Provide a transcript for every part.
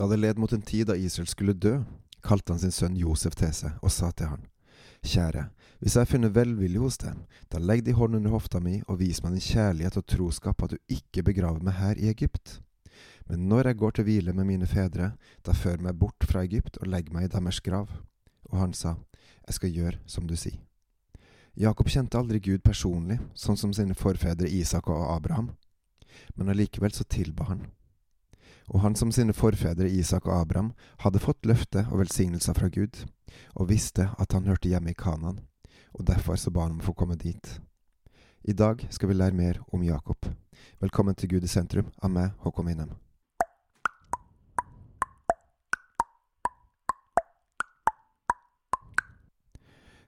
Da det led mot en tid da Israel skulle dø, kalte han sin sønn Josef til seg og sa til han, Kjære, hvis jeg har funnet velvilje hos deg, da legg din hånd under hofta mi og vis meg din kjærlighet og troskap at du ikke begraver meg her i Egypt. Men når jeg går til hvile med mine fedre, da før meg bort fra Egypt og legg meg i deres grav. Og han sa, Jeg skal gjøre som du sier. Jakob kjente aldri Gud personlig, sånn som sine forfedre Isak og Abraham, men allikevel så tilba han og han som sine forfedre Isak og Abraham hadde fått løfte og velsignelser fra Gud, og visste at han hørte hjemme i Kanan, og derfor så ba han om å få komme dit. I dag skal vi lære mer om Jakob. Velkommen til Gud i sentrum av meg, Håkon Winnem.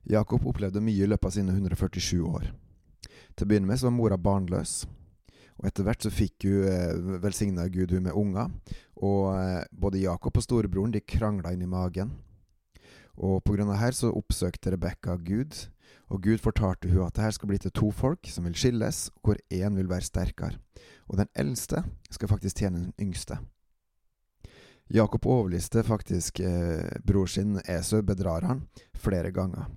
Jakob opplevde mye i løpet av sine 147 år. Til å begynne med så var mora barnløs, og etter hvert så fikk hun eh, velsigna Gud hun med unger. Og eh, både Jakob og storebroren de krangla inn i magen. Og på grunn av her så oppsøkte Rebekka Gud, og Gud fortalte hun at det her skal bli til to folk som vil skilles, hvor én vil være sterkere. Og den eldste skal faktisk tjene den yngste. Jakob overliste faktisk eh, bror sin Esau, bedrareren, flere ganger.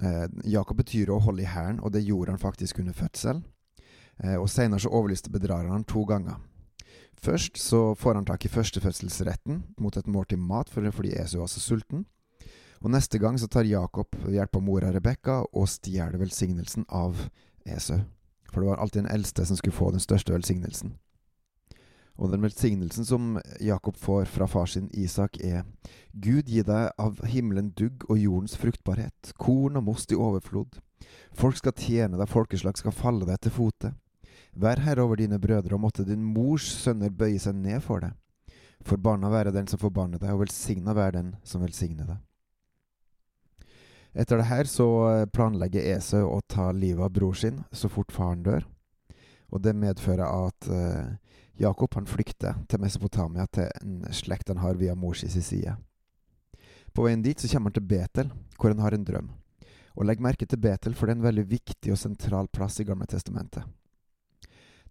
Eh, Jakob betyr å holde i hæren, og det gjorde han faktisk under fødsel. Eh, og Senere så overliste bedrageren han to ganger. Først så får han tak i førstefødselsretten mot et måltid mat fordi Esau var så sulten. Og Neste gang så tar Jakob hjelp av mora Rebekka og stjeler velsignelsen av Esau. For det var alltid den eldste som skulle få den største velsignelsen. Og den velsignelsen som Jakob får fra far sin Isak, er Gud gi deg av himmelen dugg og jordens fruktbarhet, korn og most i overflod. Folk skal tjene deg, folkeslag skal falle deg til fote. Vær herre over dine brødre, og måtte din mors sønner bøye seg ned for deg. Forbanna være den som forbanner deg, og velsigna være den som velsigner deg. Etter det her så eh, planlegger Esau å ta livet av bror sin så fort faren dør. Og det medfører at uh, Jakob han flykter til Mesopotamia, til en slekt han har via mors side. På veien dit så kommer han til Betel, hvor han har en drøm. Og legg merke til Betel, for det er en veldig viktig og sentral plass i Gamle testamentet.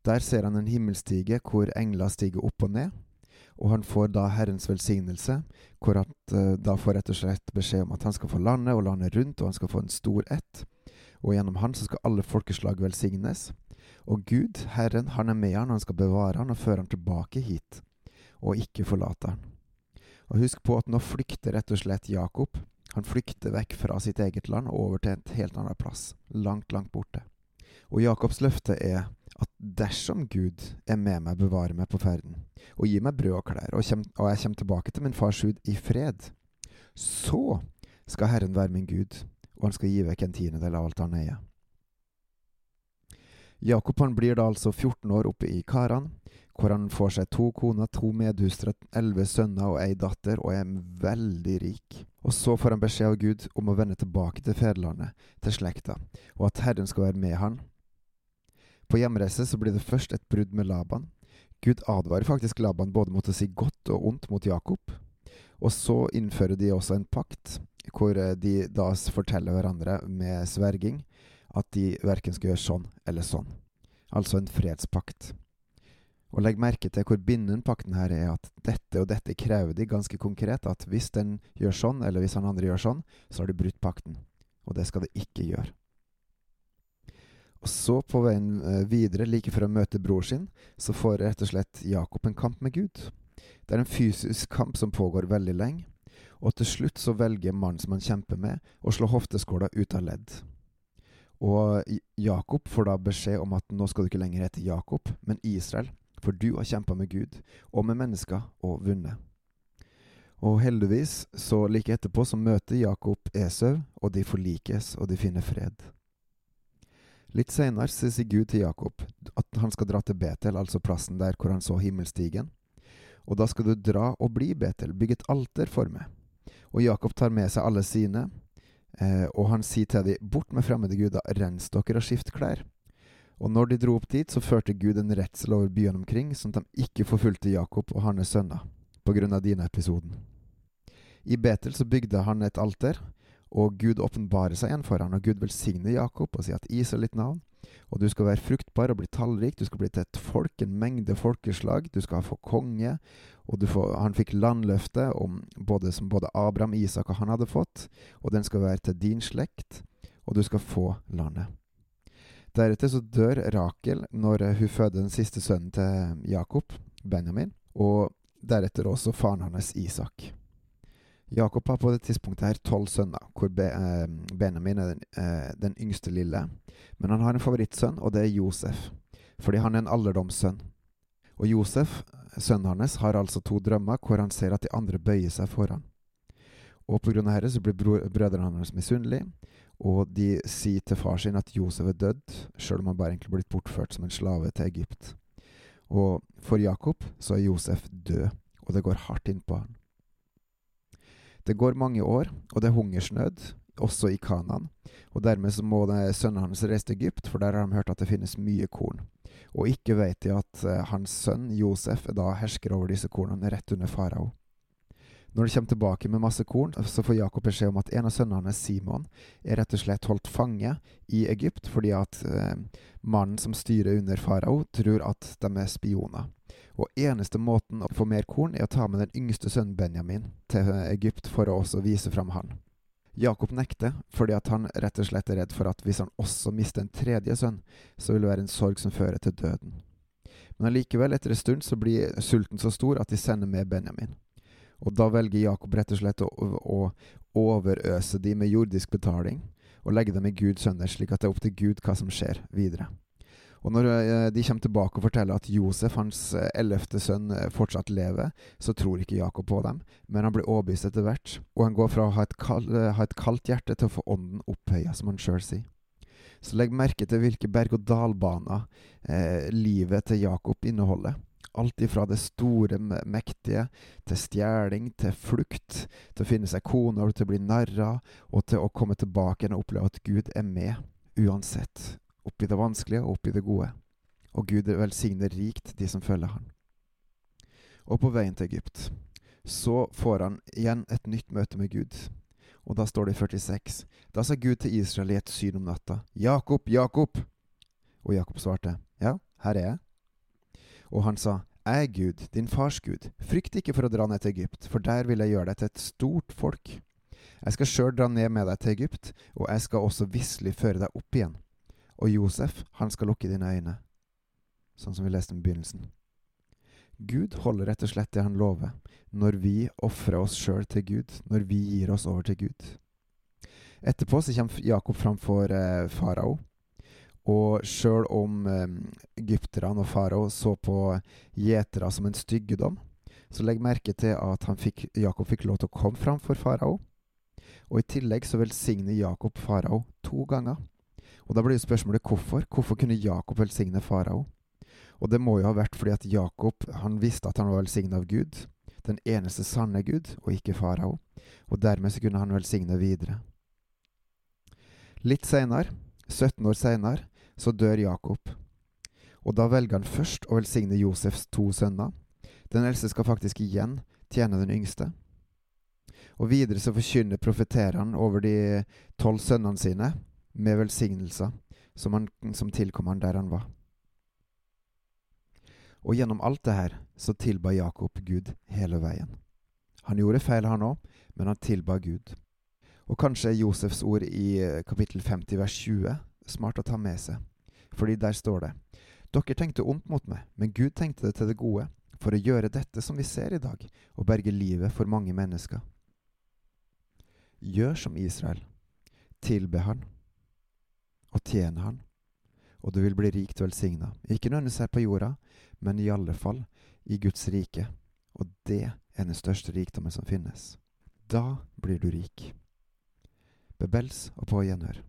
Der ser han en himmelstige hvor engler stiger opp og ned, og han får da Herrens velsignelse, hvor han uh, da får rett og slett beskjed om at han skal få landet og landet rundt, og han skal få en stor ett, og gjennom han så skal alle folkeslag velsignes. Og Gud, Herren, han er med han, han skal bevare han og føre han tilbake hit, og ikke forlate han. Og husk på at nå flykter rett og slett Jakob. Han flykter vekk fra sitt eget land og over til et helt annet plass, langt, langt borte. Og Jakobs løfte er dersom Gud er med meg, bevarer meg på ferden, og gir meg brød og klær, og, og jeg kommer tilbake til min fars hud i fred, så skal Herren være min Gud, og han skal gi vekk en tiendedel av alt han eier. Jakob han blir da altså 14 år oppe i Karan, hvor han får seg to koner, to medhustre, elleve sønner og ei datter, og er veldig rik. Og så får han beskjed av Gud om å vende tilbake til fedrelandet, til slekta, og at Herren skal være med han, på hjemreise så blir det først et brudd med Laban. Gud advarer faktisk Laban både mot å si godt og ondt mot Jakob. Og så innfører de også en pakt, hvor eh, de da forteller hverandre med sverging at de verken skal gjøre sånn eller sånn. Altså en fredspakt. Og legg merke til hvor bindende pakten her er, at dette og dette krever de ganske konkret. At hvis den gjør sånn, eller hvis han andre gjør sånn, så har de brutt pakten. Og det skal de ikke gjøre. Og så, på veien eh, videre, like før å møte bror sin, så får rett og slett Jakob en kamp med Gud. Det er en fysisk kamp som pågår veldig lenge, og til slutt så velger mannen som han kjemper med, å slå hofteskåla ut av ledd. Og Jakob får da beskjed om at nå skal du ikke lenger hete Jakob, men Israel, for du har kjempa med Gud og med mennesker og vunnet. Og heldigvis, så like etterpå, så møter Jakob Esau, og de forlikes, og de finner fred. Litt seinere sier Gud til Jakob at han skal dra til Betel, altså plassen der hvor han så himmelstigen. Og da skal du dra og bli Betel, bygge et alter for meg. Og Jakob tar med seg alle sine, eh, og han sier til dem, bort med fremmede guder, rens dere og skift klær. Og når de dro opp dit, så førte Gud en redsel over byen omkring, sånn at de ikke forfulgte Jakob og hans sønner, på grunn av dine episoden. I Betel så bygde han et alter, Og Gud åpenbarer seg igjen for ham, og Gud velsigner Jakob og sier at is er litt navn, og du skal være fruktbar og bli tallrik, du skal bli til et folk, en mengde folkeslag, du skal få konge, og får, han fikk landløftet både, som både Abraham, Isak og han hadde fått, og den skal være til din slekt, og du skal få landet. Deretter så dør Rakel når hun føder den siste sønnen til Jakob, Benjamin, og deretter også faren hans Isak. Jakob har på det tidspunktet her tolv sønner, hvor eh, Benjamin er den, eh, den, yngste lille. Men han har en favorittsønn, og det er Josef, fordi han er en alderdomssønn. Og Josef, sønnen hans, har altså to drømmer hvor han ser at de andre bøyer seg for han. Og på grunn av dette så blir brødrene hans misunnelige, og de sier til far sin at Josef er dødd, sjøl om han bare egentlig blitt bortført som en slave til Egypt. Og for Jakob så er Josef død, og det går hardt innpå han. Det går mange år, og det er hungersnød, også i Kanan, og dermed så må sønnen hans reise til Egypt, for der har de hørt at det finnes mye korn. Og ikke vet de at uh, hans sønn Josef da hersker over disse kornene rett under farao. Når de kommer tilbake med masse korn, så får Jakob beskjed om at en av sønnene Simon, er rett og slett holdt fange i Egypt fordi at eh, mannen som styrer under farao, tror at de er spioner. Og eneste måten å få mer korn, er å ta med den yngste sønnen Benjamin til Egypt for å også vise fram han. Jakob nekter, fordi at han rett og slett er redd for at hvis han også mister en tredje sønn, så vil det være en sorg som fører til døden. Men allikevel, etter en stund, så blir sulten så stor at de sender med Benjamin. Og da velger Jakob rett og slett å, å overøse de med jordisk betaling, og legge dem i Guds sønner, slik at det er opp til Gud hva som skjer videre. Og når eh, de kommer tilbake og forteller at Josef, hans eh, ellevte sønn, eh, fortsatt lever, så tror ikke Jakob på dem, men han blir overbevist etter hvert. Og han går fra å ha et, kald, ha et kaldt hjerte til å få ånden opphøya, som han sjøl sier. Så legg merke til hvilke berg-og-dal-baner eh, livet til Jakob inneholder. Alt ifra det store, mektige, til stjeling, til flukt, til å finne seg kone til å bli narra, og til å komme tilbake og oppleve at Gud er med, uansett oppi det vanskelige og oppi det gode. Og Gud velsigner rikt de som følger han. Og på veien til Egypt så får han igjen et nytt møte med Gud. Og da står det i 46. Da sa Gud til Israel i et syn om natta, Jakob, Jakob! Og Jakob svarte, Ja, her er jeg. Og han sa, Jeg er Gud, din fars Gud, frykt ikke for å dra ned til Egypt, for der vil jeg gjøre deg til et stort folk. Jeg skal sjøl dra ned med deg til Egypt, og jeg skal også visselig føre deg opp igjen. Og Josef, han skal lukke dine øyne, sånn som vi leste i begynnelsen. Gud holder rett og slett det han lover, når vi ofrer oss sjøl til Gud, når vi gir oss over til Gud. Etterpå så kommer Jakob fram for eh, farao, og sjøl om eh, egypterne og farao så på gjetere som en styggedom, så legg merke til at fikk, Jakob fikk lov til å komme fram for farao. Og i tillegg så velsigner Jakob farao to ganger. Og Da blir spørsmålet hvorfor. Hvorfor kunne Jakob velsigne farao? Og det må jo ha vært fordi at Jakob han visste at han var velsignet av Gud, den eneste sanne Gud, og ikke farao. Og dermed så kunne han velsigne videre. Litt seinere, 17 år seinere, så dør Jakob. Og da velger han først å velsigne Josefs to sønner. Den eldste skal faktisk igjen tjene den yngste. Og videre så forkynner profeterene over de tolv sønnene sine med velsignelser som, som tilkom han der han var. Og gjennom alt det her så tilba Jakob Gud hele veien. Han gjorde feil, han òg, men han tilba Gud. Og kanskje er Josefs ord i eh, kapittel 50 vers 20 smart å ta med seg, fordi der står det Dere tenkte ondt mot meg, men Gud tenkte det til det gode, for å gjøre dette som vi ser i dag, og berge livet for mange mennesker. Gjør som Israel. Tilbe Han og tjene Han, og du vil bli rikt velsigna. Ikke nødvendigvis her på jorda, men i alle fall i Guds rike. Og det er den største rikdommen som finnes. Da blir du rik. Bebels og på gjenhør.